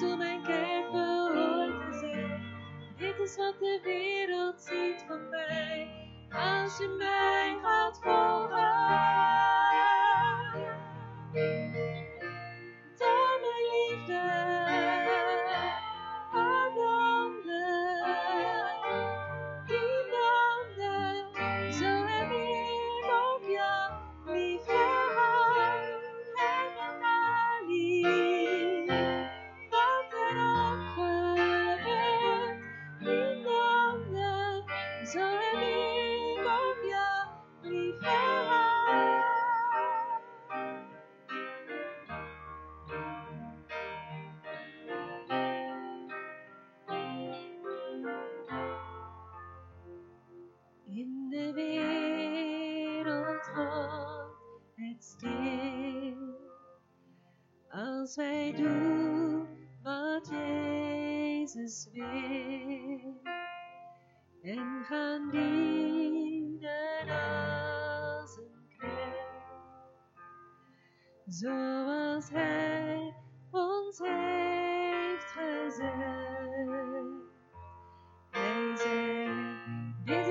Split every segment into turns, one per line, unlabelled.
Hoe mijn kerk behoort te zijn. Dit is wat de wereld ziet van mij. Als je mij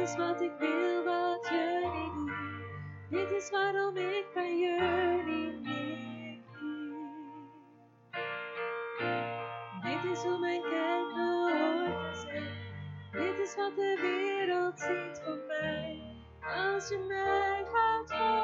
is wat ik wil wat jullie doen. Dit is waarom ik bij jullie neerknie. Dit is hoe mijn behoort te zijn. Dit is wat de wereld ziet van mij. Als je mij gaat volgen.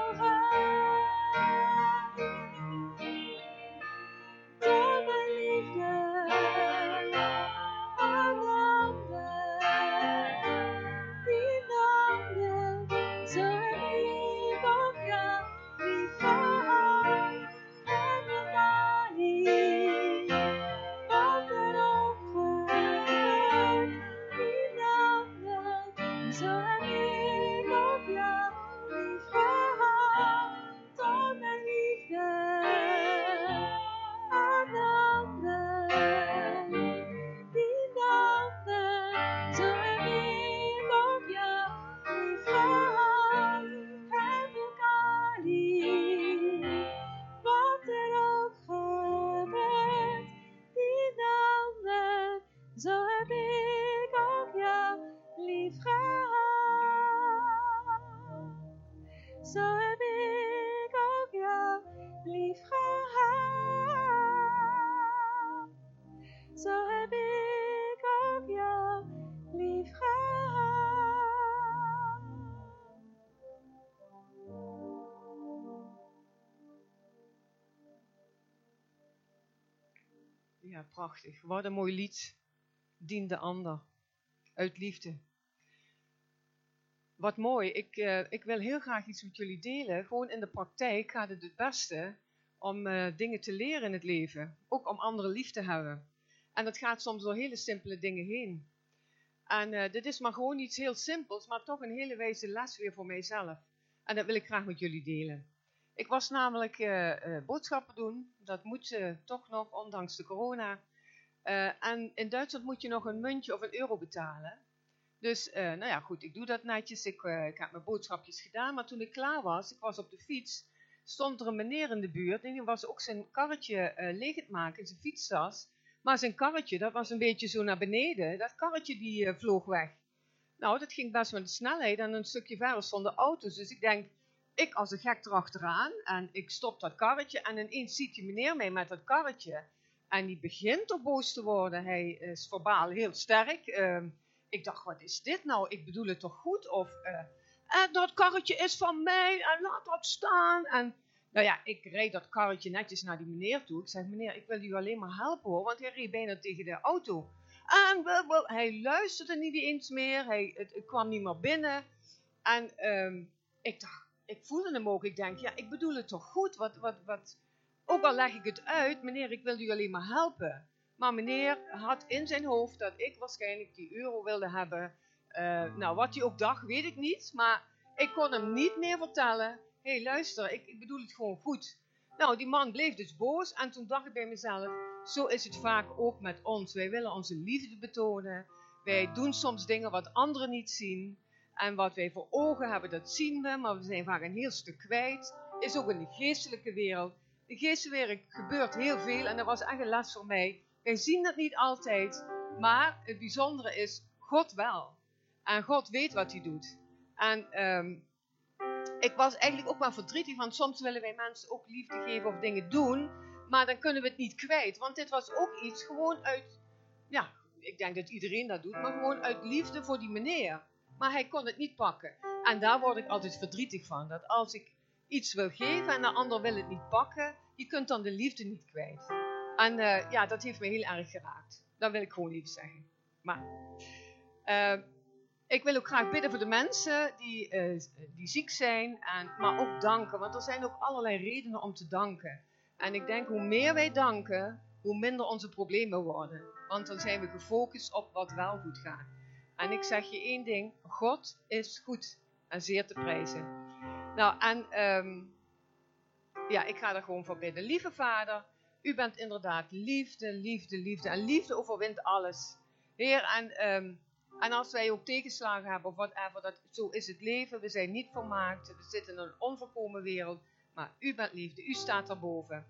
Wat
een mooi lied. Dien de ander. Uit liefde. Wat mooi. Ik, eh, ik wil heel graag iets met jullie delen. Gewoon in de praktijk gaat het het beste om eh, dingen te leren in het leven. Ook om anderen lief te hebben. En dat gaat soms door hele simpele dingen heen. En eh, dit is maar gewoon iets heel simpels, maar toch een hele wijze les weer voor mijzelf. En dat wil ik graag met jullie delen. Ik was namelijk boodschappen doen. Dat moet toch nog, ondanks de corona. Eh, en in Duitsland moet je nog een muntje of een euro betalen. Dus, eh, nou ja, goed, ik doe dat netjes. Ik, eh, ik heb mijn boodschapjes gedaan. Maar toen ik klaar was, ik was op de fiets, stond er een meneer in de buurt. En die was ook zijn karretje leeg het maken, zijn fietstas. Maar zijn karretje, dat was een beetje zo naar beneden. Dat karretje die vloog weg. Nou, dat ging best met de snelheid. En een stukje verder stonden auto's. Dus ik denk, ik als een gek erachteraan. En ik stop dat karretje. En ineens ziet die meneer mij met dat karretje. En die begint toch boos te worden. Hij is verbaal heel sterk. Ehm, ik dacht, wat is dit nou? Ik bedoel het toch goed? Of, eh, eh, dat karretje is van mij en laat dat staan. En nou ja, ik reed dat karretje netjes naar die meneer toe. Ik zeg, meneer, ik wil u alleen maar helpen hoor, want hij reed bijna tegen de auto. En hij luisterde niet eens meer, hij het, het kwam niet meer binnen. En ehm, ik dacht, ik voelde hem ook, ik denk, ja, ik bedoel het toch goed? Wat, wat, wat, ook al leg ik het uit, meneer, ik wil u alleen maar helpen. Maar meneer had in zijn hoofd dat ik waarschijnlijk die euro wilde hebben. Eh, nou, wat hij ook dacht, weet ik niet. Maar ik kon hem niet meer vertellen. Hé, hey, luister, ik, ik bedoel het gewoon goed. Nou, die man bleef dus boos. En toen dacht ik bij mezelf, zo is het vaak ook met ons. Wij willen onze liefde betonen. Wij doen soms dingen wat anderen niet zien. En wat wij voor ogen hebben, dat zien we, maar we zijn vaak een heel stuk kwijt. Is ook in de geestelijke wereld. Wereld gebeurt heel veel en dat was echt een les voor mij. Wij zien dat niet altijd, maar het bijzondere is, God wel. En God weet wat hij doet. En ehm, ik was eigenlijk ook wel verdrietig, want soms willen wij mensen ook liefde geven of dingen doen, maar dan kunnen we het niet kwijt. Want dit was ook iets gewoon uit, ja, ik denk dat iedereen dat doet, maar gewoon uit liefde voor die meneer. Maar hij kon het niet pakken. En daar word ik altijd verdrietig van. Dat als ik iets wil geven en de ander wil het niet pakken, je kunt dan de liefde niet kwijt. En uh, ja, dat heeft me heel erg geraakt. Dat wil ik gewoon even zeggen. Maar uh, ik wil ook graag bidden voor de mensen die, uh, die ziek zijn, en, maar ook danken. Want er zijn ook allerlei redenen om te danken. En ik denk, hoe meer wij danken, hoe minder onze problemen worden. Want dan zijn we gefocust op wat wel goed gaat. En ik zeg je één ding, God is goed en zeer te prijzen. Nou, en um, ja, ik ga er gewoon voor bidden. Lieve Vader, u bent inderdaad liefde, liefde, liefde. En liefde overwint alles. Heer, en, um, en als wij ook tegenslagen hebben of whatever, dat, zo is het leven. We zijn niet vermaakt, we zitten in een onvolkomen wereld. Maar u bent liefde, u staat erboven.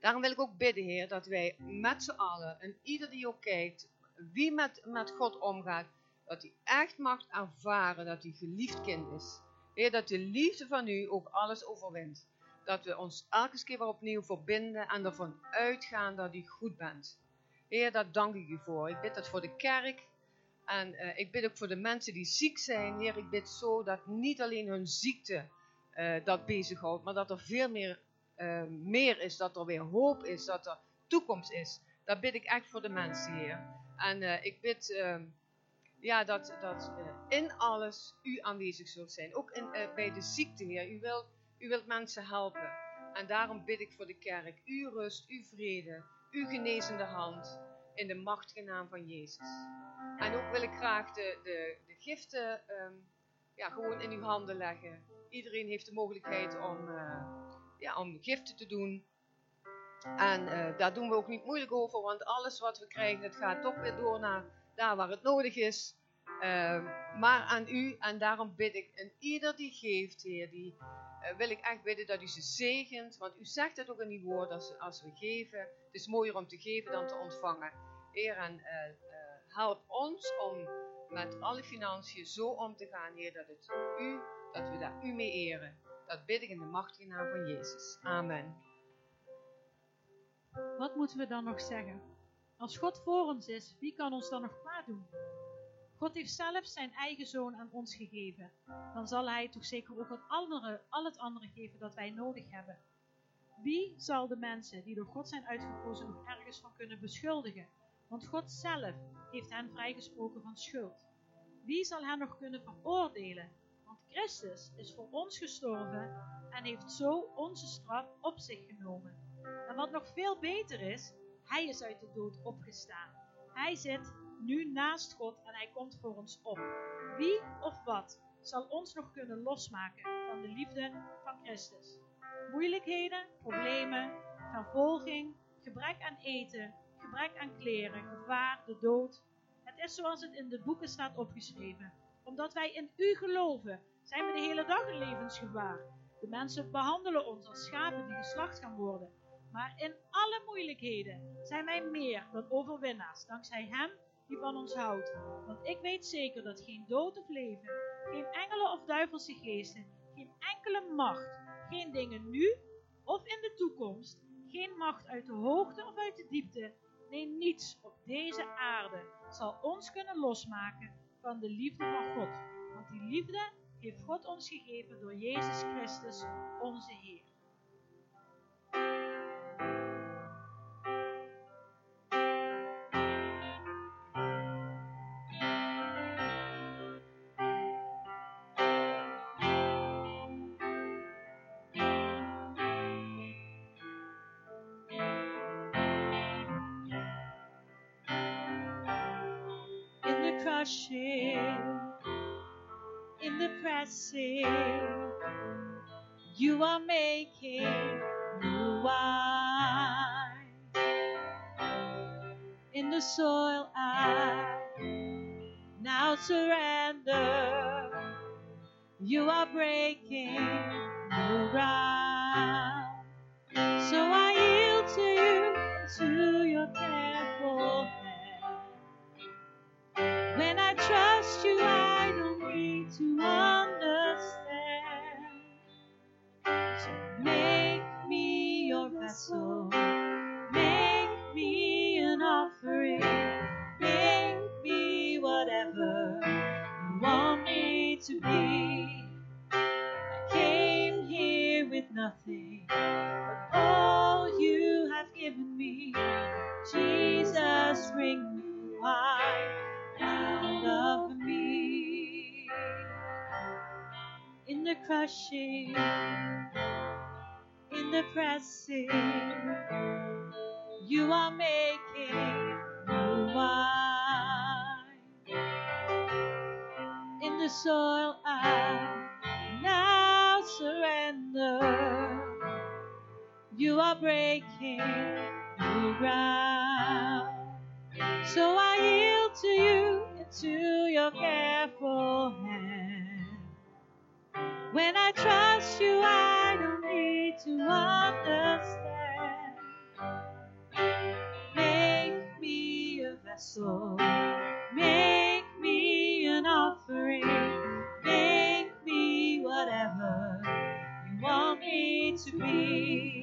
Daarom wil ik ook bidden, Heer, dat wij met z'n allen, en ieder die ook kijkt, wie met, met God omgaat, dat hij echt mag ervaren dat hij geliefd kind is. Heer, dat de liefde van u ook alles overwint. Dat we ons elke keer weer opnieuw verbinden en ervan uitgaan dat u goed bent. Heer, daar dank ik u voor. Ik bid dat voor de kerk. En uh, ik bid ook voor de mensen die ziek zijn. Heer, ik bid zo dat niet alleen hun ziekte uh, dat bezighoudt, maar dat er veel meer, uh, meer is. Dat er weer hoop is, dat er toekomst is. Dat bid ik echt voor de mensen, Heer. En ik bid uh, ja, dat, dat uh, in alles u aanwezig zult zijn. Ook in, bij de ziekte, Heer. U wilt, u wilt mensen helpen. En daarom bid ik voor de kerk. Uw rust, uw vrede, uw genezende hand. In de machtige naam van Jezus. En ook wil ik graag de, de, de giften um, ja, gewoon in uw handen leggen. Iedereen heeft de mogelijkheid om, ja, om giften te doen. En daar doen we ook niet moeilijk over, want alles wat we krijgen, het gaat toch weer door naar daar waar het nodig is. Uh, maar aan u, en daarom bid ik, en ieder die geeft, Heer, die uh, wil ik echt bidden dat u ze zegent. Want u zegt het ook in die woorden als, als we geven. Het is mooier om te geven dan te ontvangen. Heer, en help ons om met alle financiën zo om te gaan, Heer, dat, het u, dat we daar u mee eren. Dat bid ik in de machtige naam van Jezus. Amen.
Wat moeten we dan nog zeggen? Als God voor ons is, wie kan ons dan nog kwaad doen? God heeft zelf zijn eigen zoon aan ons gegeven. Dan zal hij toch zeker ook het andere, al het andere geven dat wij nodig hebben. Wie zal de mensen die door God zijn uitgekozen nog ergens van kunnen beschuldigen? Want God zelf heeft hen vrijgesproken van schuld. Wie zal hen nog kunnen veroordelen? Want Christus is voor ons gestorven en heeft zo onze straf op zich genomen. En wat nog veel beter is, hij is uit de dood opgestaan. Hij zit nu naast God en hij komt voor ons op. Wie of wat zal ons nog kunnen losmaken van de liefde van Christus? Moeilijkheden, problemen, vervolging, gebrek aan eten, gebrek aan kleren, gevaar, de dood. Het is zoals het in de boeken staat opgeschreven. Omdat wij in u geloven, zijn we de hele dag in levensgevaar. De mensen behandelen ons als schapen die geslacht gaan worden. Maar in alle moeilijkheden zijn wij meer dan overwinnaars, dankzij Hem die van ons houdt. Want ik weet zeker dat geen dood of leven, geen engelen of duivelse geesten, geen enkele macht, geen dingen nu of in de toekomst, geen macht uit de hoogte of uit de diepte, nee niets op deze aarde zal ons kunnen losmaken van de liefde van God. Want die liefde heeft God ons gegeven door Jezus Christus, onze Heer.
You are making new wine. In the soil I now surrender. You are breaking new ground. So I yield to you to your careful hand. When I trust you, I don't need to understand. Nothing, but all you have given me. Jesus, bring new wine out of me. In the crushing, in the pressing, you are making new wine. In the soil, I now surrender. You are breaking new ground. So I yield to you and to your careful hand. When I trust you, I don't need to understand. Make me a vessel. Make me an offering. Make me whatever to be.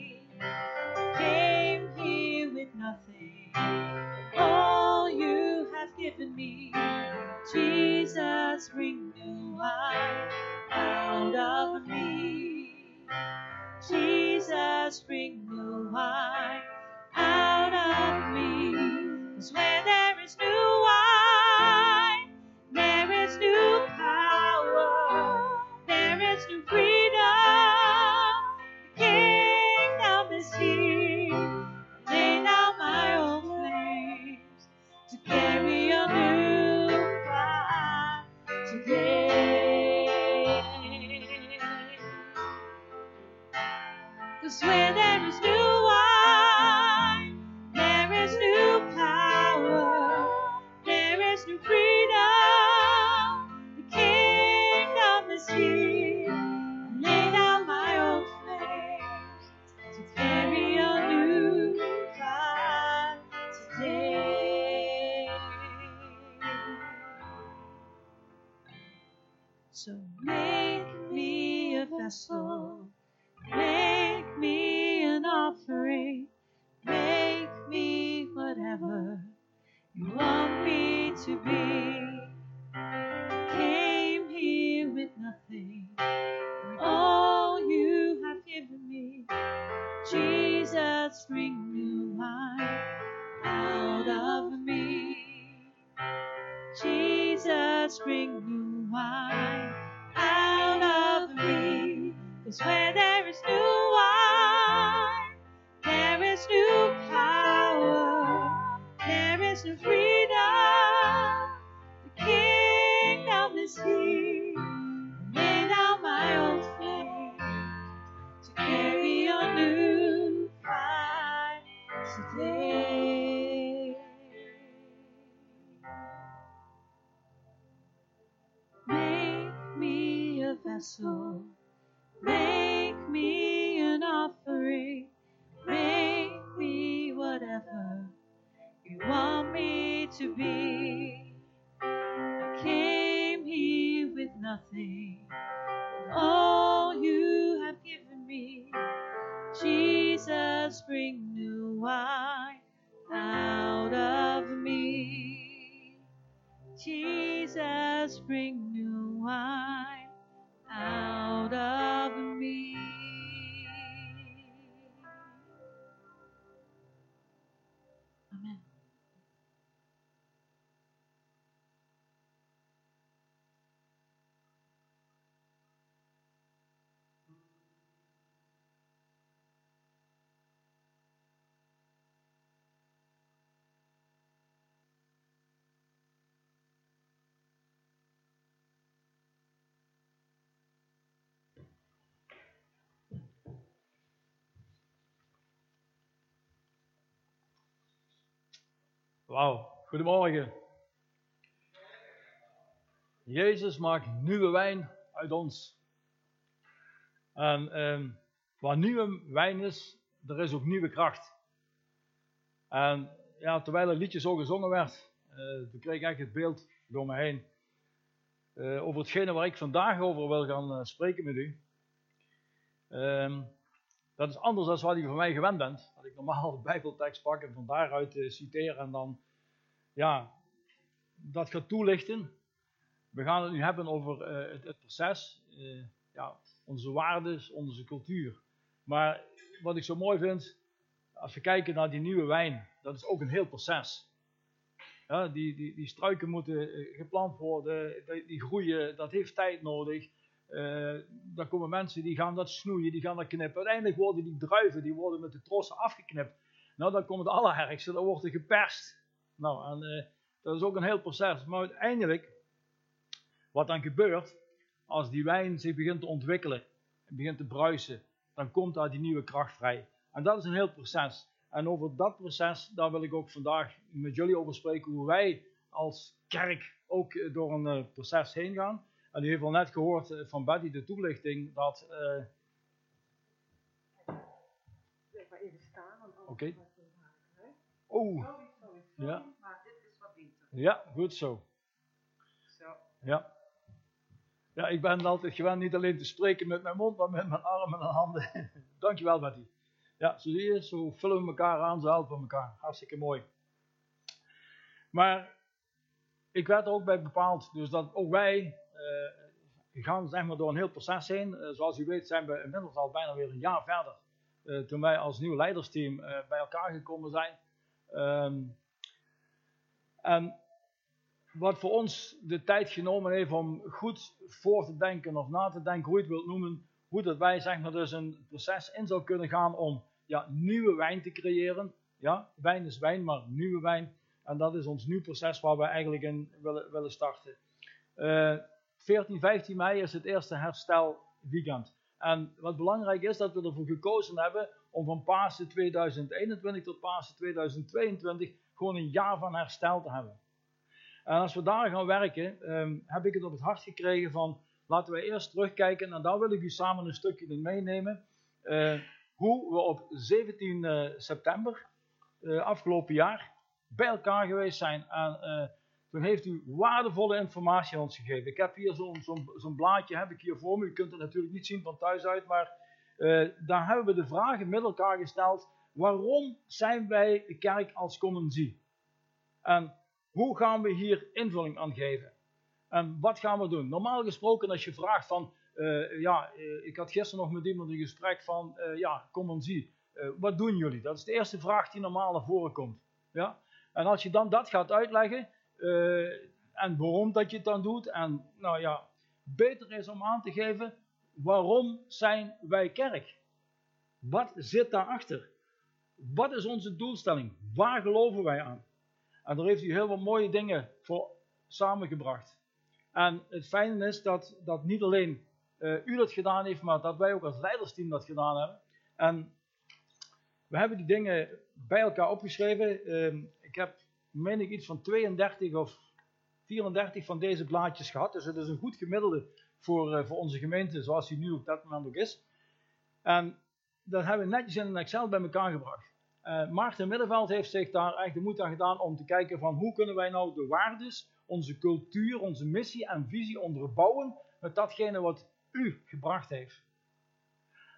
Jesus, bring new life out of me. Jesus, bring new wine out of me. Cause where there is new wine, there is new power, there is new freedom. Vessel. Make me an offering. Make me whatever you want me to be. I came here with nothing, all you have given me. Jesus, bring new wine out of me. Jesus, bring new wine out of me.
Wauw, goedemorgen. Jezus maakt nieuwe wijn uit ons. En ehm, waar nieuwe wijn is, er is ook nieuwe kracht. En ja, terwijl het liedje zo gezongen werd, uh, toen kreeg ik echt het beeld door me heen. Uh, over hetgene waar ik vandaag over wil gaan uh, spreken met u. Ehm, dat is anders dan wat u van mij gewend bent. Dat ik normaal de Bijbeltekst pak en van daaruit uh, citeer en dan ja, dat ga toelichten. We gaan het nu hebben over uh, het, proces, uh, ja, onze waarden, onze cultuur. Maar wat ik zo mooi vind, als we kijken naar die nieuwe wijn, dat is ook een heel proces. Ja, die, die, die struiken moeten geplant worden, die groeien, dat heeft tijd nodig. Uh, dan komen mensen die gaan dat snoeien, die gaan dat knippen. Uiteindelijk worden die druiven, die worden met de trossen afgeknipt. Nou, dan komt het allerergste, dan wordt er geperst. Nou, en uh, dat is ook een heel proces. Maar uiteindelijk, wat dan gebeurt, als die wijn zich begint te ontwikkelen, en begint te bruisen, dan komt daar die nieuwe kracht vrij. En dat is een heel proces. En over dat proces, daar wil ik ook vandaag met jullie over spreken, hoe wij als kerk ook door een uh, proces heen gaan. En u heeft al net gehoord uh, van Betty de toelichting dat. Uh, Oké. Okay. Oh. Ja.
Maar dit is wat beter.
Ja, goed zo.
Zo.
Ja. Ja, ik ben altijd gewend niet alleen te spreken met mijn mond, maar met mijn armen en handen. Dankjewel, Betty. Ja, zo zie je, zo vullen we elkaar aan, zo helpen we elkaar. Hartstikke mooi. Maar ik werd er ook bij bepaald, dus dat ook wij gaan zeg maar, door een heel proces heen. Uh, zoals u weet zijn we inmiddels al bijna weer een jaar verder. Uh, toen wij als nieuw leidersteam bij elkaar gekomen zijn. Um, en wat voor ons de tijd genomen heeft om goed voor te denken of na te denken, hoe je het wilt noemen, hoe dat wij zeg maar, dus een proces in zou kunnen gaan om ja, nieuwe wijn te creëren. Ja, wijn is wijn, maar nieuwe wijn. En dat is ons nieuw proces waar we eigenlijk in willen, willen starten. 14, 15 mei is het eerste herstelweekend. En wat belangrijk is, dat we ervoor gekozen hebben om van Pasen 2021 tot Pasen 2022 gewoon een jaar van herstel te hebben. En als we daar gaan werken, um, heb ik het op het hart gekregen van, laten we eerst terugkijken, en daar wil ik u samen een stukje in meenemen, uh, hoe we op 17 uh, september uh, afgelopen jaar bij elkaar geweest zijn. En toen heeft u waardevolle informatie aan ons gegeven. Ik heb hier zo'n zo zo blaadje, heb ik hier voor me, u kunt het natuurlijk niet zien van thuis uit, maar daar hebben we de vragen met elkaar gesteld waarom zijn wij de kerk als Commonsie? En hoe gaan we hier invulling aan geven? En wat gaan we doen? Normaal gesproken als je vraagt van, uh, ja, uh, ik had gisteren nog met iemand een gesprek van, ja, Commonsie, wat doen jullie? Dat is de eerste vraag die normaal naar voren komt. Ja? En als je dan dat gaat uitleggen, en waarom dat je het dan doet, en nou ja, beter is om aan te geven, waarom zijn wij kerk? Wat zit daarachter? Wat is onze doelstelling? Waar geloven wij aan? En daar heeft u heel veel mooie dingen voor samengebracht. En het fijne is dat, dat niet alleen uh, u dat gedaan heeft, maar dat wij ook als leidersteam dat gedaan hebben. En we hebben die dingen bij elkaar opgeschreven. Uh, ik heb, meen ik, iets van 32 of 34 van deze blaadjes gehad. Dus het is een goed gemiddelde voor, uh, voor onze gemeente, zoals die nu op dat moment ook is. En dat hebben we netjes in een Excel bij elkaar gebracht. Uh, Maarten Middenveld heeft zich daar eigenlijk de moed aan gedaan om te kijken van hoe kunnen wij nou de waardes, onze cultuur, onze missie en visie onderbouwen met datgene wat u gebracht heeft.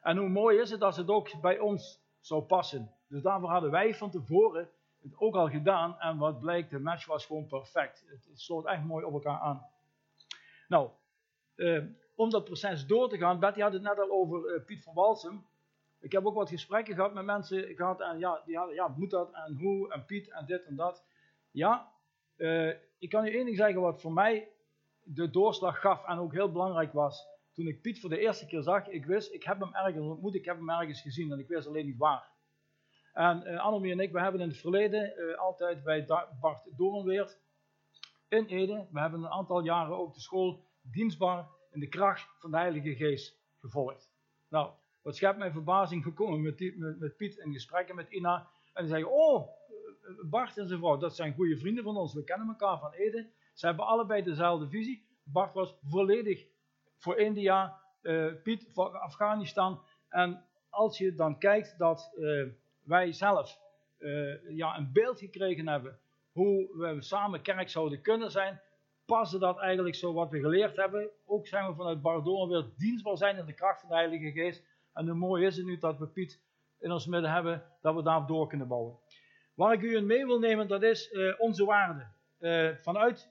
En hoe mooi is het als het ook bij ons zou passen. Dus daarvoor hadden wij van tevoren het ook al gedaan en wat blijkt, de match was gewoon perfect. Het, sloot echt mooi op elkaar aan. Nou, uh, om dat proces door te gaan, Betty had het net al over uh, Piet van Walsum. Ik heb ook wat gesprekken gehad met mensen gehad en ja, die hadden, ja, moet dat en hoe en Piet en dit en dat. Ja, uh, ik kan u één ding zeggen wat voor mij de doorslag gaf en ook heel belangrijk was. Toen ik Piet voor de eerste keer zag, ik wist, ik heb hem ergens ontmoet, ik heb hem ergens gezien en ik wist alleen niet waar. En uh, Annemie en ik, we hebben in het verleden uh, altijd bij Bart Doornweert in Ede, we hebben een aantal jaren ook de school dienstbaar in de kracht van de Heilige Geest gevolgd. Nou, wat schept mijn verbazing gekomen met, met, Piet in gesprekken met Ina. En die zeggen, oh, Bart en zijn vrouw, dat zijn goede vrienden van ons. We kennen elkaar van Ede. Ze hebben allebei dezelfde visie. Bart was volledig voor India, Piet voor Afghanistan. En als je dan kijkt dat wij zelf uh, ja, een beeld gekregen hebben hoe we samen kerk zouden kunnen zijn, passen dat eigenlijk zo wat we geleerd hebben. Ook zijn we vanuit Bardon weer dienstbaar zijn in de kracht van de Heilige Geest. En hoe mooi is het nu dat we Piet in ons midden hebben, dat we daar door kunnen bouwen. Waar ik u in mee wil nemen, dat is uh, onze waarde. Uh, vanuit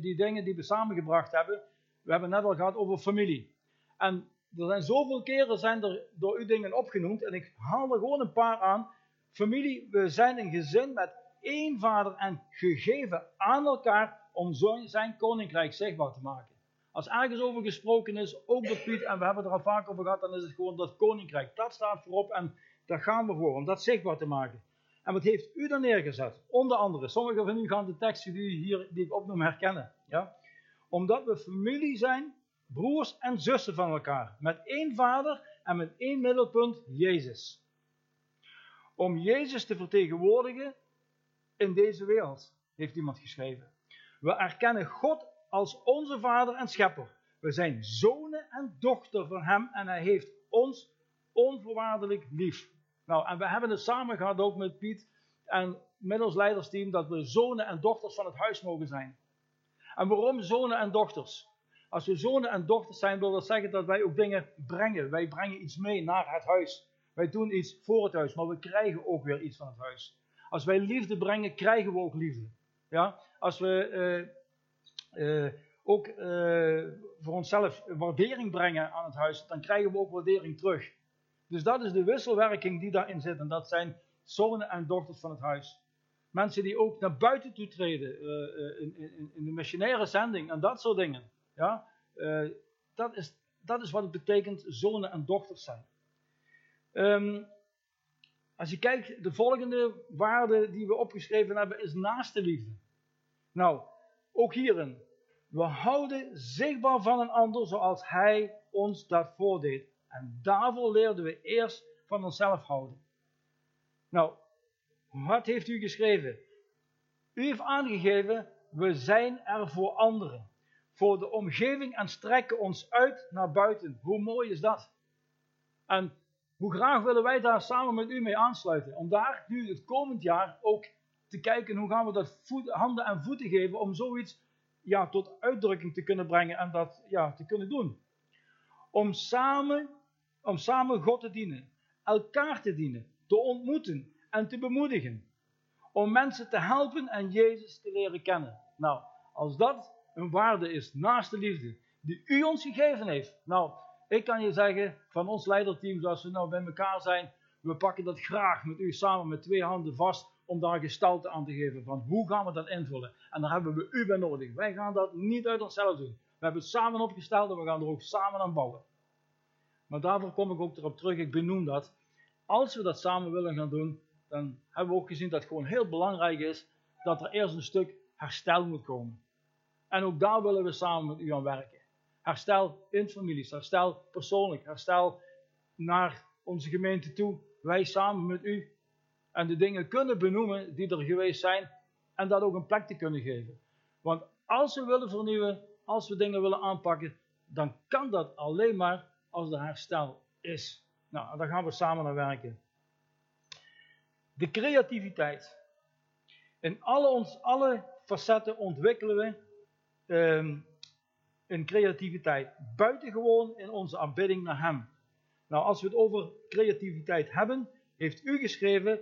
die dingen die we samengebracht hebben. We hebben net al gehad over familie. En er zijn zoveel keren zijn er door u dingen opgenoemd. En ik haal er gewoon een paar aan. Familie, we zijn een gezin met één vader en gegeven aan elkaar om zijn koninkrijk zichtbaar te maken. Als ergens over gesproken is, ook door Piet, en we hebben het er al vaak over gehad, dan is het gewoon dat koninkrijk. Dat staat voorop en daar gaan we voor, om dat zichtbaar te maken. En wat heeft u dan neergezet? Onder andere, sommigen van u gaan de teksten die, hier, die ik opnoem herkennen. Ja? Omdat we familie zijn, broers en zussen van elkaar. Met één vader en met één middelpunt, Jezus. Om Jezus te vertegenwoordigen in deze wereld, heeft iemand geschreven. We erkennen God als onze vader en schepper. We zijn zonen en dochter van hem en hij heeft ons onvoorwaardelijk lief. Nou, en we hebben het samen gehad ook met Piet en met ons leidersteam dat we zonen en dochters van het huis mogen zijn. En waarom zonen en dochters? Als we zonen en dochters zijn, wil dat zeggen dat wij ook dingen brengen. Wij brengen iets mee naar het huis. Wij doen iets voor het huis, maar we krijgen ook weer iets van het huis. Als wij liefde brengen, krijgen we ook liefde. Ja? Als we uh, uh, ook uh, voor onszelf waardering brengen aan het huis, dan krijgen we ook waardering terug. Dus dat is de wisselwerking die daarin zit. En dat zijn zonen en dochters van het huis. Mensen die ook naar buiten toe treden, in, in, in, de missionaire zending en dat soort dingen. Ja? dat, is, dat is wat het betekent zonen en dochters zijn. Um, als je kijkt, de volgende waarde die we opgeschreven hebben is naaste liefde. Nou, ook hierin. We houden zichtbaar van een ander zoals hij ons dat voordeed. En daarvoor leerden we eerst van onszelf houden. Nou, wat heeft u geschreven? U heeft aangegeven, we zijn er voor anderen. Voor de omgeving en strekken ons uit naar buiten. Hoe mooi is dat? En hoe graag willen wij daar samen met u mee aansluiten? Om daar nu het komend jaar ook te kijken hoe gaan we dat handen en voeten geven om zoiets ja, tot uitdrukking te kunnen brengen en dat ja, te kunnen doen. Om samen, om samen God te dienen, elkaar te dienen, te ontmoeten en te bemoedigen. Om mensen te helpen en Jezus te leren kennen. Nou, als dat een waarde is naast de liefde die u ons gegeven heeft, nou, ik kan je zeggen, van ons leiderteam, zoals we nou bij elkaar zijn, we pakken dat graag met u samen met twee handen vast om daar gestalte aan te geven van hoe gaan we dat invullen. En daar hebben we u bij nodig. Wij gaan dat niet uit onszelf doen. We hebben het samen opgesteld en we gaan er ook samen aan bouwen. Maar daarvoor kom ik ook erop terug, ik benoem dat. Als we dat samen willen gaan doen, dan hebben we ook gezien dat het gewoon heel belangrijk is dat er eerst een stuk herstel moet komen. En ook daar willen we samen met u aan werken. Herstel in families, herstel persoonlijk, herstel naar onze gemeente toe. Wij samen met u. En de dingen kunnen benoemen die er geweest zijn. En dat ook een plek te kunnen geven. Want als we willen vernieuwen, als we dingen willen aanpakken, dan kan dat alleen maar als er herstel is. Nou, daar gaan we samen naar werken. De creativiteit. In alle, ons, alle facetten ontwikkelen we um, in creativiteit. Buitengewoon in onze aanbidding naar Hem. Nou, als we het over creativiteit hebben, heeft u geschreven,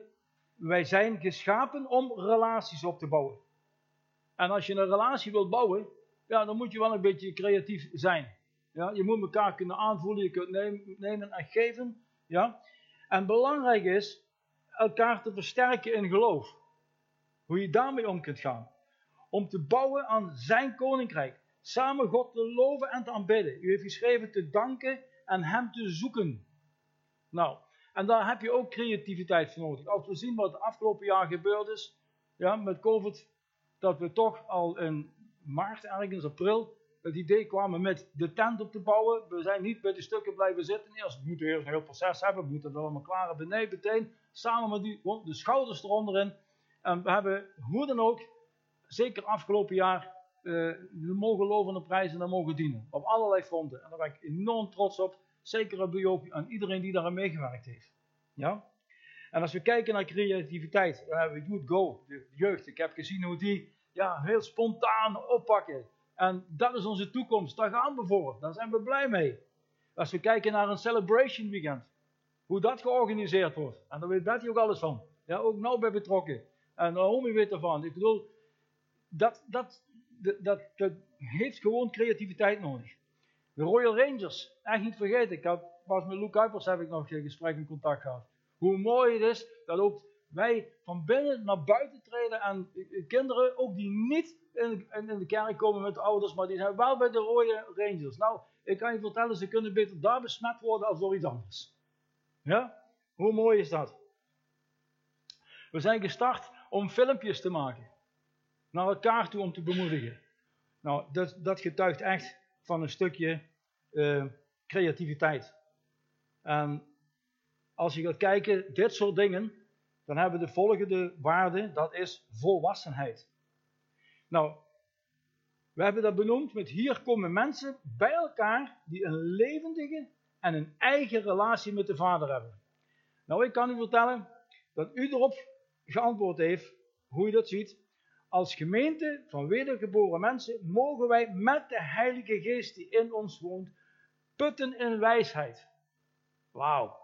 wij zijn geschapen om relaties op te bouwen. En als je een relatie wilt bouwen, ja, dan moet je wel een beetje creatief zijn. Ja, je moet elkaar kunnen aanvoelen, je kunt nemen en geven. Ja. En belangrijk is elkaar te versterken in geloof. Hoe je daarmee om kunt gaan. Om te bouwen aan zijn koninkrijk. Samen God te loven en te aanbidden. U heeft geschreven te danken en Hem te zoeken. Nou, en daar heb je ook creativiteit voor nodig. Als we zien wat het afgelopen jaar gebeurd is, ja, met COVID, dat we toch al in maart, ergens april, het idee kwamen met de tent op te bouwen. We zijn niet bij de stukken blijven zitten. Eerst we moeten eerst een heel proces hebben, we moeten het allemaal klaar hebben. Meteen samen met die, de schouders eronder in. En we hebben hoe dan ook, zeker afgelopen jaar, eh, de mogen lovende prijzen en mogen dienen. Op allerlei fronten. En daar ben ik enorm trots op. Zeker op u aan iedereen die daaraan meegewerkt heeft. Ja? En als we kijken naar creativiteit, dan hebben we Youth Go, de jeugd. Ik heb gezien hoe die ja, heel spontaan oppakken. En dat is onze toekomst. Daar gaan we voor. Daar zijn we blij mee. Als we kijken naar een celebration weekend. Hoe dat georganiseerd wordt. En daar weet Betty ook alles van. Ja, ook nou bij betrokken. En Naomi weet ervan. Ik bedoel, dat, dat, dat, dat, heeft gewoon creativiteit nodig. De Royal Rangers, echt niet vergeten. Ik had, pas met Luke Kuipers heb ik nog een gesprek en contact gehad. Hoe mooi het is dat ook wij van binnen naar buiten treden en kinderen, ook die niet in, in de kerk komen met de ouders, maar die zijn wel bij de Royal Rangers. Nou, ik kan je vertellen, ze kunnen beter daar besmet worden als door iets anders. Ja? Hoe mooi is dat? We zijn gestart om filmpjes te maken. Naar elkaar toe om te bemoedigen. Nou, dat, dat getuigt echt van een stukje uh, creativiteit. En als je gaat kijken, dit soort dingen, dan hebben we de volgende waarde, dat is volwassenheid. Nou, we hebben dat benoemd met hier komen mensen bij elkaar die een levendige en een eigen relatie met de Vader hebben. Nou, ik kan u vertellen dat u erop geantwoord heeft hoe u dat ziet. Als gemeente van wedergeboren mensen mogen wij met de Heilige Geest die in ons woont putten in wijsheid. Wauw.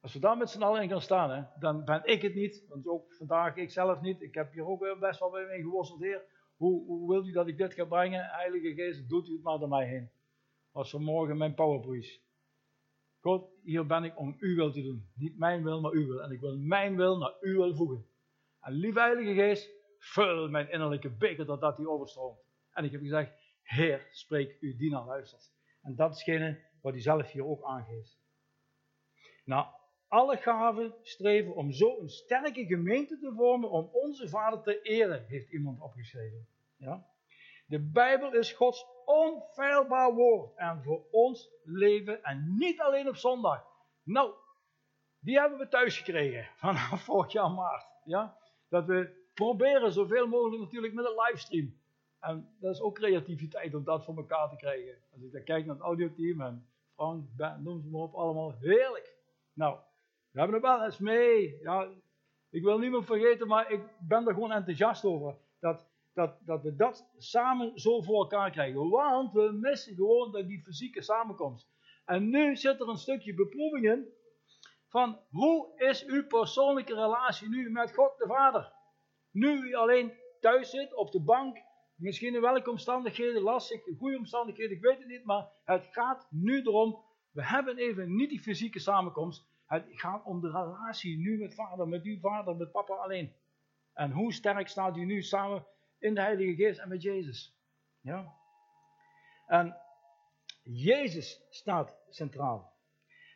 Als we daar met z'n allen in gaan staan, hè, dan ben ik het niet. Want ook vandaag ik zelf niet. Ik heb hier ook best wel mee geworsteld, Heer. Hoe, hoe wilt u dat ik dit ga brengen? Heilige Geest, doet u het maar door mij heen. Was vanmorgen mijn powerpreach. God, hier ben ik om uw wil te doen. Niet mijn wil, maar uw wil. En ik wil mijn wil naar uw wil voegen. En lieve Heilige Geest, vul mijn innerlijke beker dat dat die overstroomt. En ik heb gezegd, Heer, spreek uw dienaar luistert. En dat is wat hij zelf hier ook aangeeft. Nou, alle gaven streven om zo een sterke gemeente te vormen om onze Vader te eren, heeft iemand opgeschreven. Ja? De Bijbel is Gods onfeilbaar woord en voor ons leven en niet alleen op zondag. Nou, die hebben we thuis gekregen vanaf vorig jaar maart. Ja? Dat we proberen zoveel mogelijk natuurlijk met een livestream. En dat is ook creativiteit om dat voor elkaar te krijgen. Als ik dan kijk naar het audioteam en Frank, Ben, noem ze maar op, allemaal heerlijk. Nou, we hebben er wel eens mee. Ja, ik wil niemand vergeten, maar ik ben er gewoon enthousiast over. Dat, dat, dat we dat samen zo voor elkaar krijgen. Want we missen gewoon die fysieke samenkomst. En nu zit er een stukje beproeving in. Van hoe is uw persoonlijke relatie nu met God de Vader? Nu u alleen thuis zit, op de bank, misschien in welke omstandigheden, lastig, goede omstandigheden, ik weet het niet, maar het gaat nu erom, we hebben even niet die fysieke samenkomst, het gaat om de relatie nu met vader, met uw vader, met papa alleen. En hoe sterk staat u nu samen in de Heilige Geest en met Jezus? Ja. En Jezus staat centraal.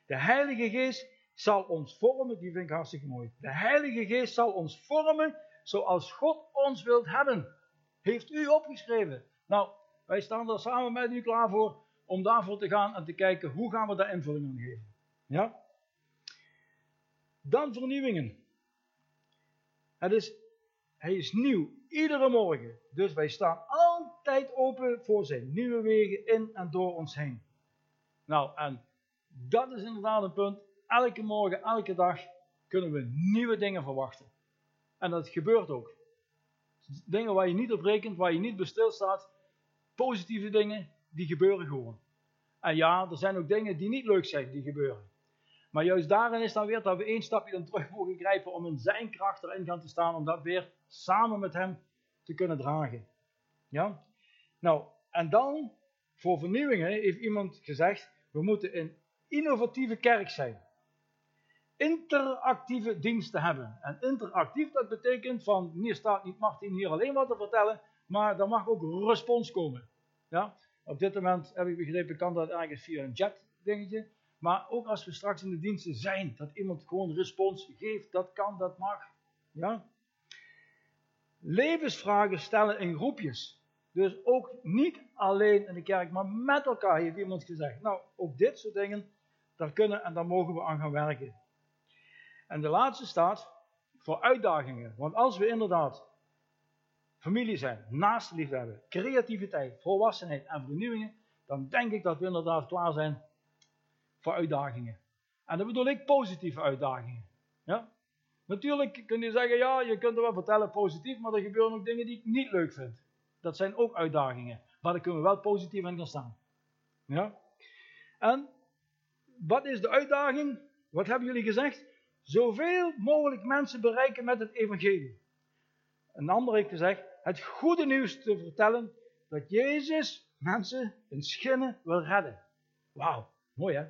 De Heilige Geest zal ons vormen, die vind ik hartstikke mooi. De Heilige Geest zal ons vormen zoals God ons wilt hebben. Heeft u opgeschreven. Nou, wij staan er samen met u klaar voor om daarvoor te gaan en te kijken hoe gaan we daar invulling aan geven. Ja? Dan vernieuwingen. Het is, hij is nieuw, iedere morgen. Dus wij staan altijd open voor zijn nieuwe wegen in en door ons heen. Nou, en dat is inderdaad een punt. Elke morgen, elke dag kunnen we nieuwe dingen verwachten. En dat gebeurt ook. Dingen waar je niet op rekent, waar je niet bij stilstaat. Positieve dingen, die gebeuren gewoon. En ja, er zijn ook dingen die niet leuk zijn, die gebeuren. Maar juist daarin is dan weer dat we één stapje dan terug mogen grijpen om in zijn kracht erin gaan te staan, om dat weer samen met hem te kunnen dragen. Ja? Nou, en dan, voor vernieuwingen, heeft iemand gezegd, we moeten een innovatieve kerk zijn. Interactieve diensten hebben. En interactief, dat betekent van, hier staat niet Martin hier alleen wat te vertellen, maar er mag ook respons komen. Ja? Op dit moment, heb ik begrepen, kan dat ergens via een chat dingetje. Maar ook als we straks in de diensten zijn, dat iemand gewoon respons geeft, dat kan, dat mag. Ja? Levensvragen stellen in groepjes. Dus ook niet alleen in de kerk, maar met elkaar, heeft iemand gezegd. Nou, ook dit soort dingen, daar kunnen en daar mogen we aan gaan werken. En de laatste staat, voor uitdagingen. Want als we inderdaad familie zijn, naast liefde hebben, creativiteit, volwassenheid en vernieuwingen, dan denk ik dat we inderdaad klaar zijn voor uitdagingen. En dat bedoel ik positieve uitdagingen. Ja? Natuurlijk kun je zeggen, ja, je kunt er wel vertellen positief, maar er gebeuren ook dingen die ik niet leuk vind. Dat zijn ook uitdagingen, maar daar kunnen we wel positief in gaan staan. Ja? En wat is de uitdaging? Wat hebben jullie gezegd? Zoveel mogelijk mensen bereiken met het evangelie. Een ander heeft gezegd, het goede nieuws te vertellen dat Jezus mensen in schinnen wil redden. Wauw, mooi hè?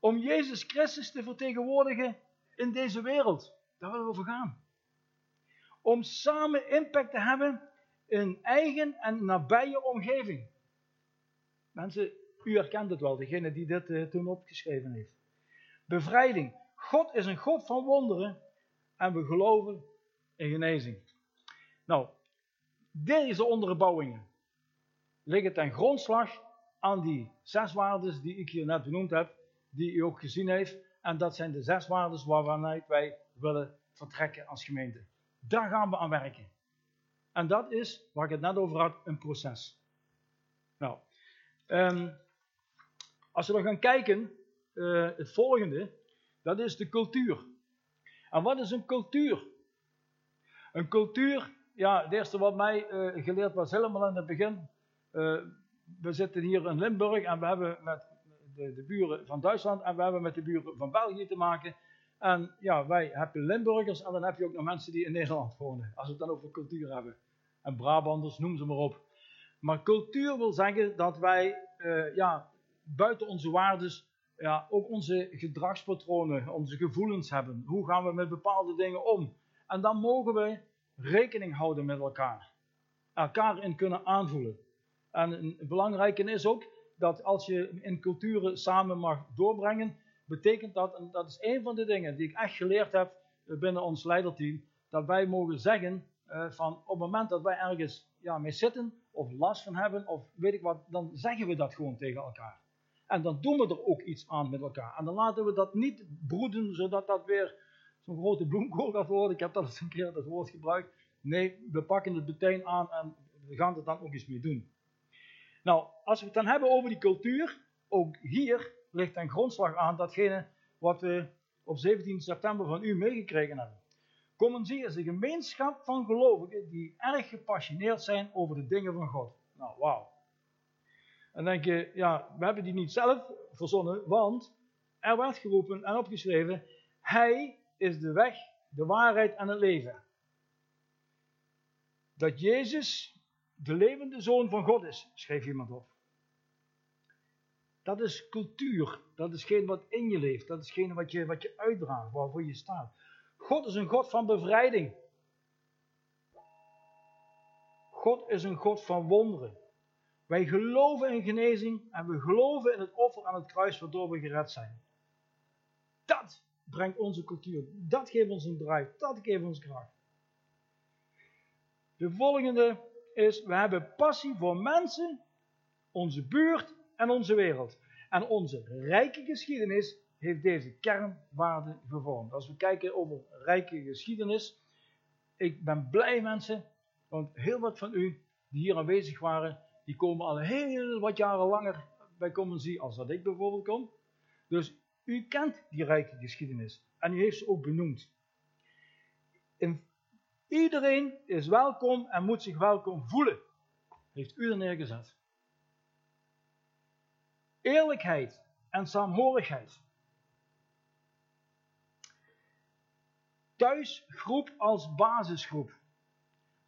Om Jezus Christus te vertegenwoordigen in deze wereld. Daar willen we over gaan. Om samen impact te hebben in eigen en nabije omgeving. Mensen, u herkent het wel, degene die dit uh, toen opgeschreven heeft. Bevrijding. God is een God van wonderen en we geloven in genezing. Nou, deze onderbouwingen liggen ten grondslag aan die zes waarden die ik hier net benoemd heb, die u ook gezien heeft. En dat zijn de zes waarden waarvanuit wij willen vertrekken als gemeente. Daar gaan we aan werken. En dat is, waar ik het net over had, een proces. Nou, um, als we dan gaan kijken, uh, het volgende, dat is de cultuur. En wat is een cultuur? Een cultuur, ja, het eerste wat mij uh, geleerd was helemaal in het begin. Uh, we zitten hier in Limburg en we hebben met de, de, buren van Duitsland en we hebben met de buren van België te maken. En ja, wij hebben Limburgers en dan heb je ook nog mensen die in Nederland wonen. Als we het dan over cultuur hebben. En Brabanders, noem ze maar op. Maar cultuur wil zeggen dat wij uh, ja, buiten onze waardes ja, ook onze gedragspatronen, onze gevoelens hebben. Hoe gaan we met bepaalde dingen om? En dan mogen we rekening houden met elkaar. Elkaar in kunnen aanvoelen. En een belangrijke is ook dat als je in culturen samen mag doorbrengen, betekent dat, en dat is een van de dingen die ik echt geleerd heb binnen ons leiderteam, dat wij mogen zeggen uh, van op het moment dat wij ergens ja, mee zitten, of last van hebben, of weet ik wat, dan zeggen we dat gewoon tegen elkaar. En dan doen we er ook iets aan met elkaar. En dan laten we dat niet broeden, zodat dat weer zo'n grote bloemkool gaat worden. Ik heb dat eens een keer dat woord gebruikt. Nee, we pakken het meteen aan en we gaan er dan ook iets mee doen. Nou, als we het dan hebben over die cultuur, ook hier ligt een grondslag aan datgene wat we op 17 september van u meegekregen hebben. Community is een gemeenschap van gelovigen die erg gepassioneerd zijn over de dingen van God. Nou, wauw. En denk je, ja, we hebben die niet zelf verzonnen, want er werd geroepen en opgeschreven, Hij is de weg, de waarheid en het leven. Dat Jezus de levende zoon van God is, schreef iemand op. Dat is cultuur, dat is geen wat in je leeft, dat is geen wat je, wat je uitdraagt, waarvoor je staat. God is een God van bevrijding. God is een God van wonderen. Wij geloven in genezing en we geloven in het offer aan het kruis waardoor we gered zijn. Dat brengt onze cultuur. Dat geeft ons een drive. Dat geeft ons kracht. De volgende is, we hebben passie voor mensen, onze buurt en onze wereld. En onze rijke geschiedenis heeft deze kernwaarden gevormd. Als we kijken over rijke geschiedenis, ik ben blij mensen, want heel wat van u die hier aanwezig waren, die komen al heel wat jaren langer bij zien als dat ik bijvoorbeeld kom. Dus u kent die rijke geschiedenis en u heeft ze ook benoemd. Iedereen is welkom en moet zich welkom voelen, heeft u er neergezet. Eerlijkheid en saamhorigheid. Thuisgroep als basisgroep.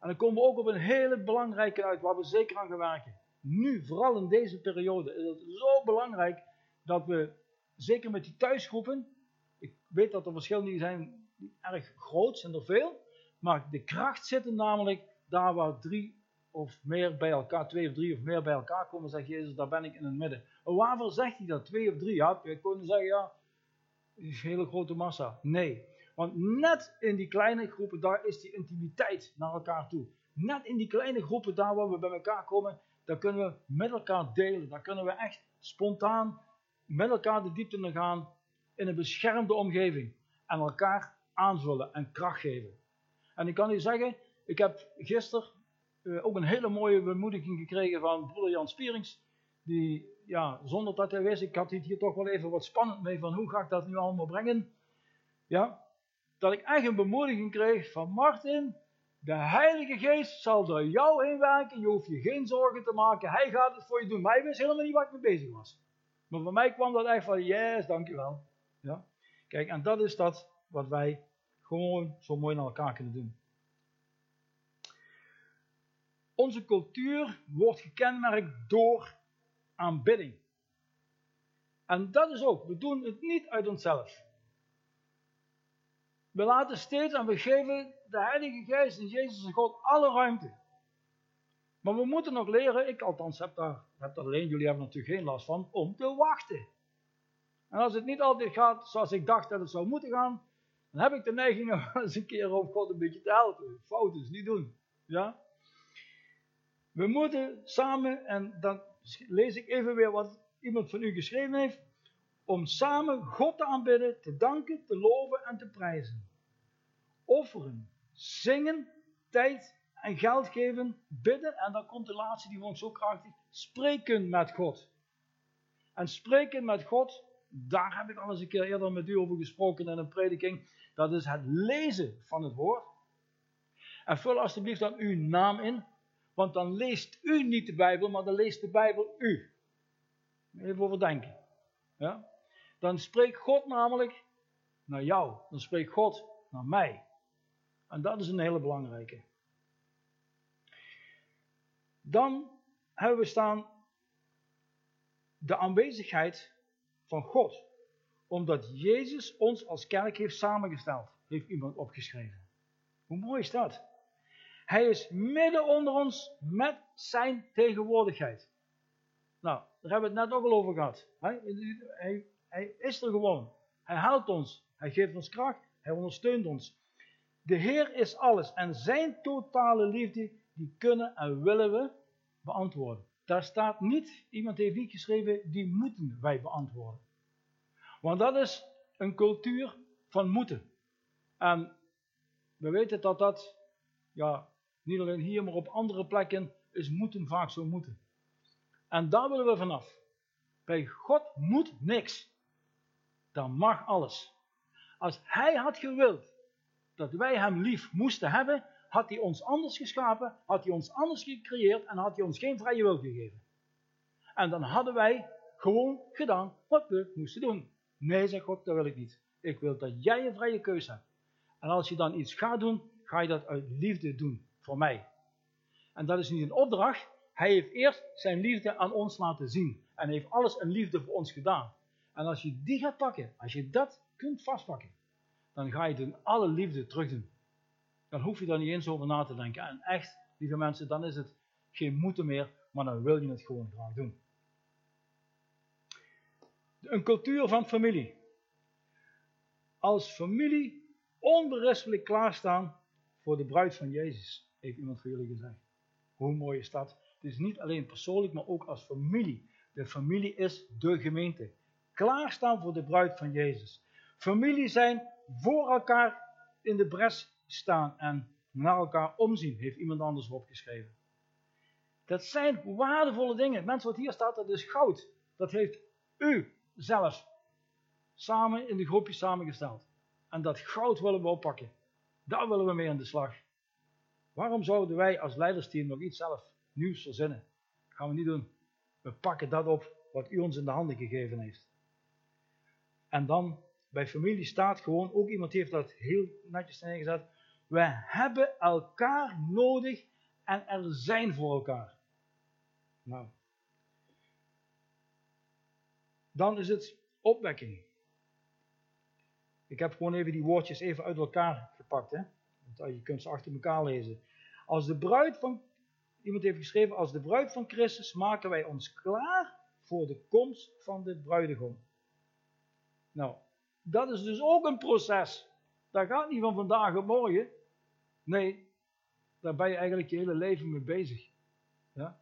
En dan komen we ook op een hele belangrijke uit, waar we zeker aan gaan werken. Nu, vooral in deze periode, is het zo belangrijk dat we, zeker met die thuisgroepen, ik weet dat er verschillen zijn die erg groot, zijn er veel, maar de kracht zit namelijk daar waar drie of meer bij elkaar, twee of drie of meer bij elkaar komen, zegt Jezus, daar ben ik in het midden. En waarvoor zegt hij dat? Twee of drie? Ja, je kunnen zeggen, ja, een hele grote massa. Nee, want net in die kleine groepen, daar is die intimiteit naar elkaar toe. Net in die kleine groepen, daar waar we bij elkaar komen, daar kunnen we met elkaar delen. Daar kunnen we echt spontaan met elkaar de diepte in gaan in een beschermde omgeving. En elkaar aanvullen en kracht geven. En ik kan u zeggen, ik heb gisteren uh, ook een hele mooie bemoediging gekregen van broeder Jan Spierings. Die, ja, zonder dat hij wist, ik had hier toch wel even wat spannend mee van hoe ga ik dat nu allemaal brengen. Ja, dat ik echt een bemoediging kreeg van Martin. De Heilige Geest zal door jou heen werken. Je hoeft je geen zorgen te maken. Hij gaat het voor je doen. Maar hij wist helemaal niet waar ik mee bezig was. Maar voor mij kwam dat echt van, yes, dankjewel. Ja? Kijk, en dat is dat wat wij gewoon zo mooi naar elkaar kunnen doen. Onze cultuur wordt gekenmerkt door aanbidding. En dat is ook, we doen het niet uit onszelf. We laten steeds en we geven de Heilige Geest en Jezus en God alle ruimte. Maar we moeten nog leren, ik althans heb daar, heb dat alleen, jullie hebben natuurlijk geen last van, om te wachten. En als het niet altijd gaat zoals ik dacht dat het zou moeten gaan, dan heb ik de neiging om eens een keer op God een beetje te helpen. Fout is niet doen. Ja? We moeten samen, en dan lees ik even weer wat iemand van u geschreven heeft, om samen God te aanbidden, te danken, te loven en te prijzen. Offeren, zingen, tijd en geld geven, bidden, en dan komt de laatste die vond zo krachtig, spreken met God. En spreken met God, daar heb ik al eens een keer eerder met u over gesproken in een prediking, dat is het lezen van het woord. En vul alstublieft dan uw naam in, want dan leest u niet de Bijbel, maar dan leest de Bijbel u. Even over denken. Ja? Dan spreekt God namelijk naar jou. Dan spreekt God naar mij. En dat is een hele belangrijke. Dan hebben we staan de aanwezigheid van God. Omdat Jezus ons als kerk heeft samengesteld, heeft iemand opgeschreven. Hoe mooi is dat? Hij is midden onder ons met zijn tegenwoordigheid. Nou, daar hebben we het net ook al over gehad. Hij, hij, is er gewoon. Hij helpt ons. Hij geeft ons kracht. Hij ondersteunt ons. De Heer is alles. En zijn totale liefde, die kunnen en willen we beantwoorden. Daar staat niet, iemand heeft niet geschreven, die moeten wij beantwoorden. Want dat is een cultuur van moeten. En we weten dat dat, ja, niet alleen hier, maar op andere plekken is moeten vaak zo moeten. En daar willen we vanaf. Bij God moet niks. Dan mag alles. Als Hij had gewild dat wij Hem lief moesten hebben, had Hij ons anders geschapen, had Hij ons anders gecreëerd en had Hij ons geen vrije wil gegeven. En dan hadden wij gewoon gedaan wat we moesten doen. Nee, zegt God, dat wil ik niet. Ik wil dat jij een vrije keuze hebt. En als je dan iets gaat doen, ga je dat uit liefde doen voor mij. En dat is niet een opdracht. Hij heeft eerst zijn liefde aan ons laten zien. En heeft alles in liefde voor ons gedaan. En als je die gaat pakken, als je dat kunt vastpakken, dan ga je in alle liefde terug doen. Dan hoef je daar niet eens over na te denken. En echt, lieve mensen, dan is het geen moeten meer, maar dan wil je het gewoon graag doen. Een cultuur van familie. Als familie onberispelijk klaarstaan voor de bruid van Jezus heeft iemand voor jullie gezegd. Hoe mooi is dat? Het is niet alleen persoonlijk, maar ook als familie. De familie is de gemeente. Klaarstaan voor de bruid van Jezus. Familie zijn voor elkaar in de bres staan en naar elkaar omzien, heeft iemand anders opgeschreven. Dat zijn waardevolle dingen. Mensen, wat hier staat, dat is goud. Dat heeft u zelf samen in de groepjes samengesteld. En dat goud willen we oppakken. Daar willen we mee aan de slag. Waarom zouden wij als leidersteam nog iets zelf nieuws verzinnen? Dat gaan we niet doen. We pakken dat op wat u ons in de handen gegeven heeft. En dan bij familie staat gewoon, ook iemand heeft dat heel netjes neergezet. We hebben elkaar nodig en er zijn voor elkaar. Nou. Dan is het opwekking. Ik heb gewoon even die woordjes even uit elkaar gepakt. Hè? Je kunt ze achter elkaar lezen. Als de bruid van, iemand heeft geschreven, als de bruid van Christus maken wij ons klaar voor de komst van de bruidegom. Nou, dat is dus ook een proces. Dat gaat niet van vandaag op morgen. Nee, daar ben je eigenlijk je hele leven mee bezig. Ja?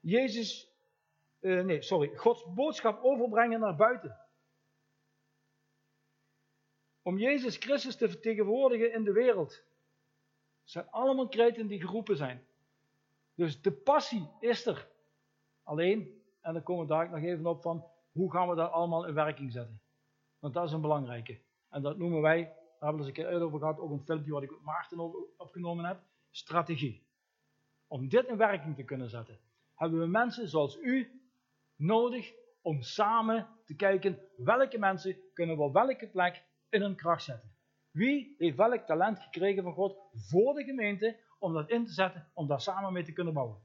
Jezus, uh, nee, sorry, Gods boodschap overbrengen naar buiten. om Jezus Christus te vertegenwoordigen in de wereld. Het zijn allemaal kreten die geroepen zijn. Dus de passie is er. Alleen, en dan komen we daar nog even op van, hoe gaan we dat allemaal in werking zetten? Want dat is een belangrijke. En dat noemen wij, daar hebben we eens een keer over gehad, ook een filmpje wat ik met Maarten opgenomen heb, strategie. Om dit in werking te kunnen zetten, hebben we mensen zoals u nodig om samen te kijken welke mensen kunnen we op welke plek in hun kracht zetten. Wie heeft welk talent gekregen van God voor de gemeente om dat in te zetten, om daar samen mee te kunnen bouwen.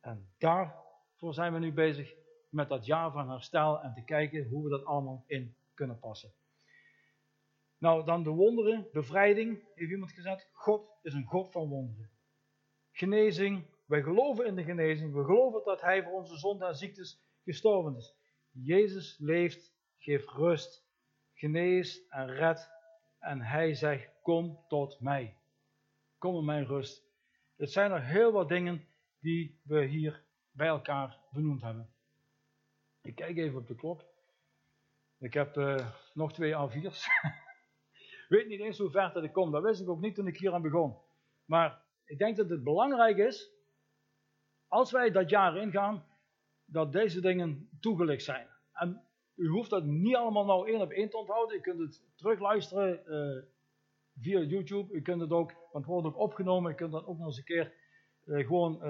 En daarvoor zijn we nu bezig met dat jaar van herstel en te kijken hoe we dat allemaal in kunnen passen. Nou, dan de wonderen, bevrijding, heeft iemand gezegd. God is een God van wonderen. Genezing, wij geloven in de genezing. We geloven dat Hij voor onze zonden en ziektes gestorven is. Jezus leeft, geeft rust, geneest en redt. En Hij zegt, kom tot mij. Kom in mijn rust. Het zijn er heel wat dingen die we hier bij elkaar benoemd hebben. Ik kijk even op de klok. Ik heb uh, nog twee A4's. weet niet eens hoe ver dat ik kom. Dat wist ik ook niet toen ik hier aan begon. Maar ik denk dat het belangrijk is, als wij dat jaar ingaan, dat deze dingen toegelicht zijn. En u hoeft dat niet allemaal nou één op één te onthouden. U kunt het terugluisteren uh, via YouTube. U kunt het ook, want het wordt ook opgenomen. U kunt dat ook nog eens een keer uh, gewoon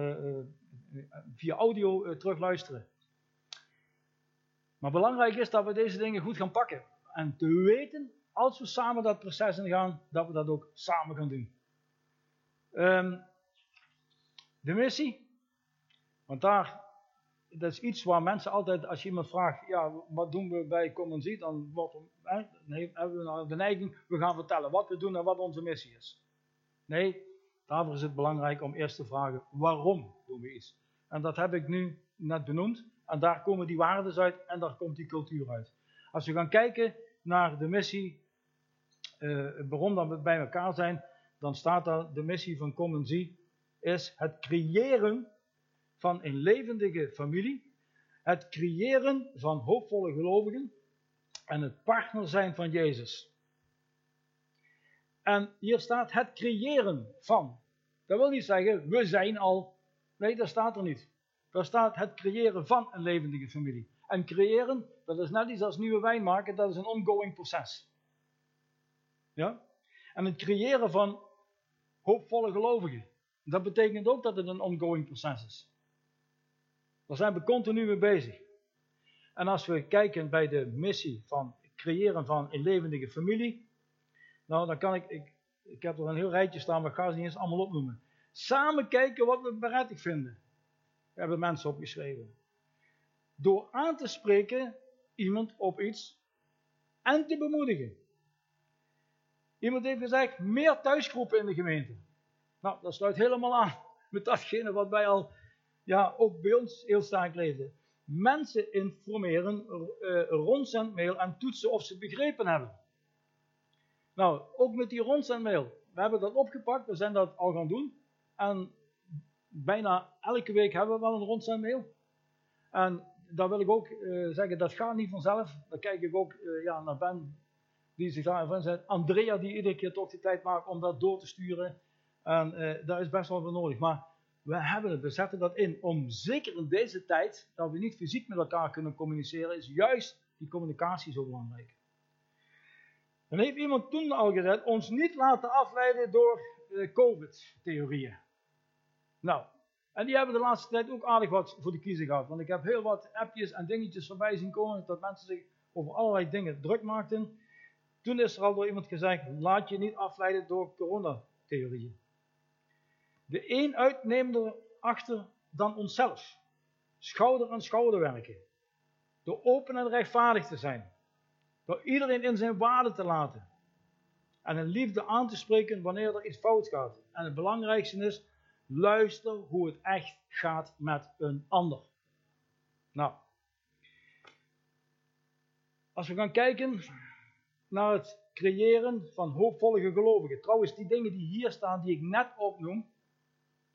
via audio terugluisteren. Maar belangrijk is dat we deze dingen goed gaan pakken. En te weten, als we samen dat proces ingaan, dat we dat ook samen gaan doen. Um, de missie. Want daar, dat is iets waar mensen altijd, als je iemand vraagt, ja, wat doen we bij Common Ziet, dan hebben we nou de neiging, we gaan vertellen wat we doen en wat onze missie is. Nee, daarvoor is het belangrijk om eerst te vragen, waarom doen we iets? En dat heb ik nu net benoemd. En daar komen die waarden uit en daar komt die cultuur uit. Als we gaan kijken naar de missie, uh, waarom dat we bij elkaar zijn, dan staat daar de missie van Common Zie is het creëren van een levendige familie, het creëren van hoopvolle gelovigen en het partner zijn van Jezus. En hier staat het creëren van. Dat wil niet zeggen, we zijn al. Nee, dat staat er niet. Daar staat het creëren van een levendige familie. En creëren, dat is net iets als nieuwe wijn maken, dat is een ongoing proces. Ja? En het creëren van hoopvolle gelovigen, dat betekent ook dat het een ongoing proces is. Daar zijn we continu mee bezig. En als we kijken bij de missie van creëren van een levendige familie, nou dan kan ik, ik, ik heb er een heel rijtje staan, maar ik ga ze niet eens allemaal opnoemen. Samen kijken wat we berettigd vinden hebben mensen opgeschreven. Door aan te spreken iemand op iets en te bemoedigen. Iemand heeft gezegd, meer thuisgroepen in de gemeente. Nou, dat sluit helemaal aan met datgene wat wij al, ja, ook bij ons heel sterk lezen. Mensen informeren, uh, rondzendmail en toetsen of ze begrepen hebben. Nou, ook met die rondzendmail. We hebben dat opgepakt, we zijn dat al gaan doen. En bijna elke week hebben we wel een rondzendmail. En daar wil ik ook uh, zeggen, dat gaat niet vanzelf. Dan kijk ik ook uh, ja, naar Ben, die zich daarin zet. Andrea, die iedere keer toch de tijd maakt om dat door te sturen. En uh, daar is best wel voor nodig. Maar we hebben het, we zetten dat in. Om zeker in deze tijd, dat we niet fysiek met elkaar kunnen communiceren, is juist die communicatie zo belangrijk. Dan heeft iemand toen al gezegd, ons niet laten afleiden door COVID-theorieën. Nou, en die hebben de laatste tijd ook aardig wat voor de kiezer gehad. Want ik heb heel wat appjes en dingetjes voorbij zien komen dat mensen zich over allerlei dingen druk maakten. Toen is er al door iemand gezegd, laat je niet afleiden door coronatheorieën. De een uitneemt achter dan onszelf. Schouder aan schouder werken. Door open en rechtvaardig te zijn. Door iedereen in zijn waarde te laten. En een liefde aan te spreken wanneer er iets fout gaat. En het belangrijkste is, Luister hoe het echt gaat met een ander. Nou, als we gaan kijken naar het creëren van hoopvolle gelovigen. Trouwens, die dingen die hier staan, die ik net opnoem,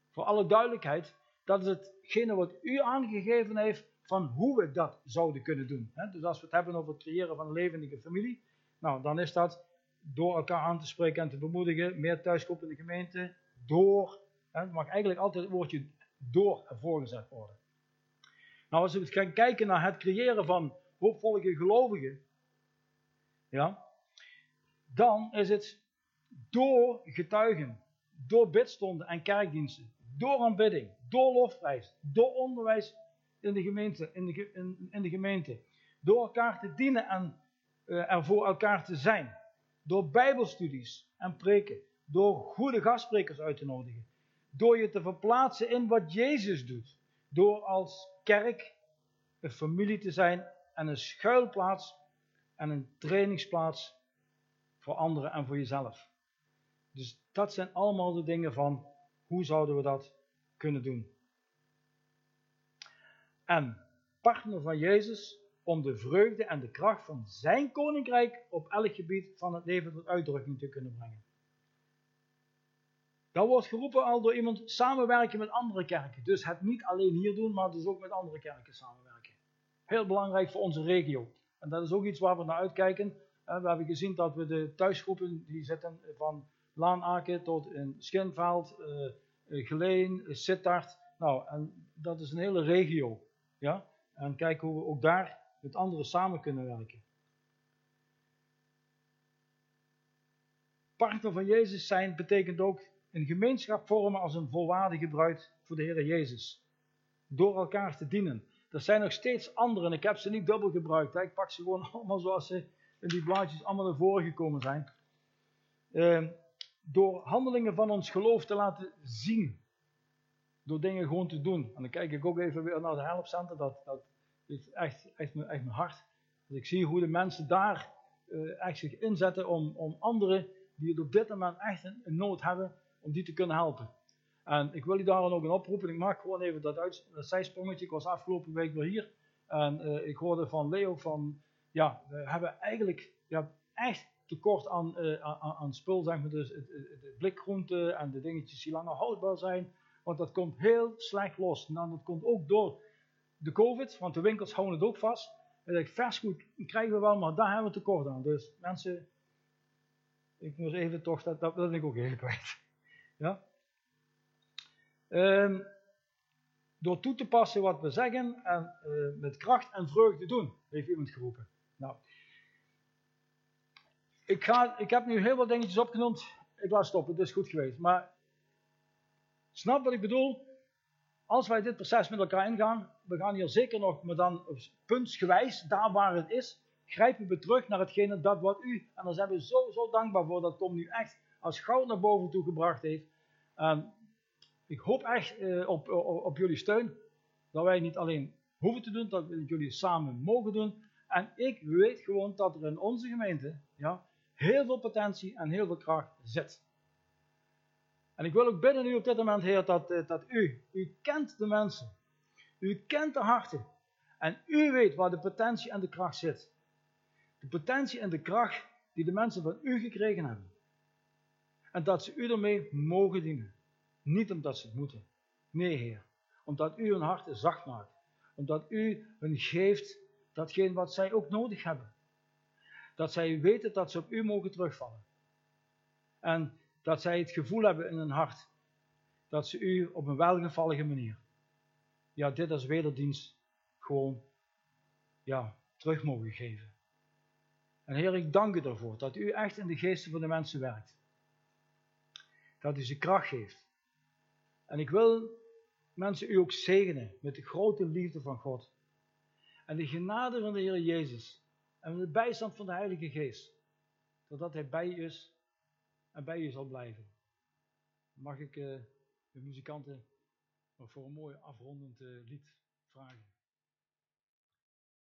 voor alle duidelijkheid, dat is hetgene wat u aangegeven heeft van hoe we dat zouden kunnen doen. Dus als we het hebben over het creëren van een levendige familie, Nou, dan is dat door elkaar aan te spreken en te bemoedigen, meer thuiskoop in de gemeente, door, het mag eigenlijk altijd het woordje door ervoor gezet worden. Nou, als we gaan kijken naar het creëren van hoopvolle gelovigen, ja, dan is het door getuigen, door bidstonden en kerkdiensten, door aanbidding, door lofprijs, door onderwijs in de gemeente, in de, in, de gemeente door elkaar te dienen en er voor elkaar te zijn, door bijbelstudies en preken, door goede gastsprekers uit te nodigen, door je te verplaatsen in wat Jezus doet, door als kerk een familie te zijn en een schuilplaats en een trainingsplaats voor anderen en voor jezelf. Dus dat zijn allemaal de dingen van hoe zouden we dat kunnen doen. En partner van Jezus om de vreugde en de kracht van zijn koninkrijk op elk gebied van het leven tot uitdrukking te kunnen brengen. Dat wordt geroepen al door iemand samenwerken met andere kerken. Dus het niet alleen hier doen, maar dus ook met andere kerken samenwerken. Heel belangrijk voor onze regio. En dat is ook iets waar we naar uitkijken. We hebben gezien dat we de thuisgroepen, die zitten van Laanaken tot in Schinveld, eh, eh, Geleen, Sittard. Nou, en dat is een hele regio. Ja? En kijken hoe we ook daar met anderen samen kunnen werken. Partner van Jezus zijn betekent ook een gemeenschap vormen als een volwaardige bruid voor de Heer Jezus. Door elkaar te dienen. Er zijn nog steeds anderen, ik heb ze niet dubbel gebruikt. Hè. Ik pak ze gewoon allemaal zoals ze in die blaadjes allemaal naar voren gekomen zijn. Uh, door handelingen van ons geloof te laten zien. Door dingen gewoon te doen. En dan kijk ik ook even weer naar de helpcenter. Dat, dat is echt, echt, mijn, echt mijn hart. Als ik zie hoe de mensen daar uh, echt zich inzetten om, om anderen die het op dit moment echt een, nood hebben, om die te kunnen helpen. En ik wil je daar dan ook een oproepen. Ik maak gewoon even dat, uit, dat zijsprongetje. Ik was afgelopen week weer hier. En uh, ik hoorde van Leo van, ja, we hebben eigenlijk ja, echt tekort aan, uh, aan, aan spul, zeg maar. Dus het, blikgroente en de dingetjes die langer houdbaar zijn. Want dat komt heel slecht los. En dat komt ook door de COVID, want de winkels houden het ook vast. En ik versgoed krijgen we wel, maar daar hebben we tekort aan. Dus mensen, ik moet even toch, dat, dat wil ik ook even kwijt. Ja? Um, door toe te passen wat we zeggen en uh, met kracht en vreugde doen, heeft iemand geroepen. Nou, ik, ga, ik heb nu heel wat dingetjes opgenoemd. Ik laat stoppen, het is goed geweest. Maar snap wat ik bedoel? als wij dit proces met elkaar ingaan, we gaan hier zeker nog, maar dan puntsgewijs, daar waar het is, grijpen we terug naar hetgene dat wat u, en daar zijn we zo, zo dankbaar voor dat Tom nu echt als goud naar boven toe gebracht heeft. Um, ik hoop echt uh, op, op, op, jullie steun, dat wij niet alleen hoeven te doen, dat we jullie samen mogen doen. En ik weet gewoon dat er in onze gemeente ja, heel veel potentie en heel veel kracht zit. En ik wil ook bidden u op dit moment, Heer, dat, eh, dat u, u kent de mensen. U kent de harten. En u weet waar de potentie en de kracht zit. De potentie en de kracht die de mensen van u gekregen hebben. En dat ze u ermee mogen dienen. Niet omdat ze het moeten. Nee, Heer. Omdat u hun harten zacht maakt. Omdat u hun geeft datgene wat zij ook nodig hebben. Dat zij weten dat ze op u mogen terugvallen. En dat zij het gevoel hebben in hun hart dat ze u op een welgevallige manier, ja, dit als wederdienst gewoon, ja, terug mogen geven. En Heer, ik dank u daarvoor dat u echt in de geesten van de mensen werkt. Dat u ze kracht geeft. En ik wil mensen u ook zegenen met de grote liefde van God. En de genade van de Heer Jezus. En de bijstand van de Heilige Geest. Zodat Hij bij u is en bij je zal blijven. Mag ik uh, de muzikanten voor een mooi afrondend uh, lied vragen.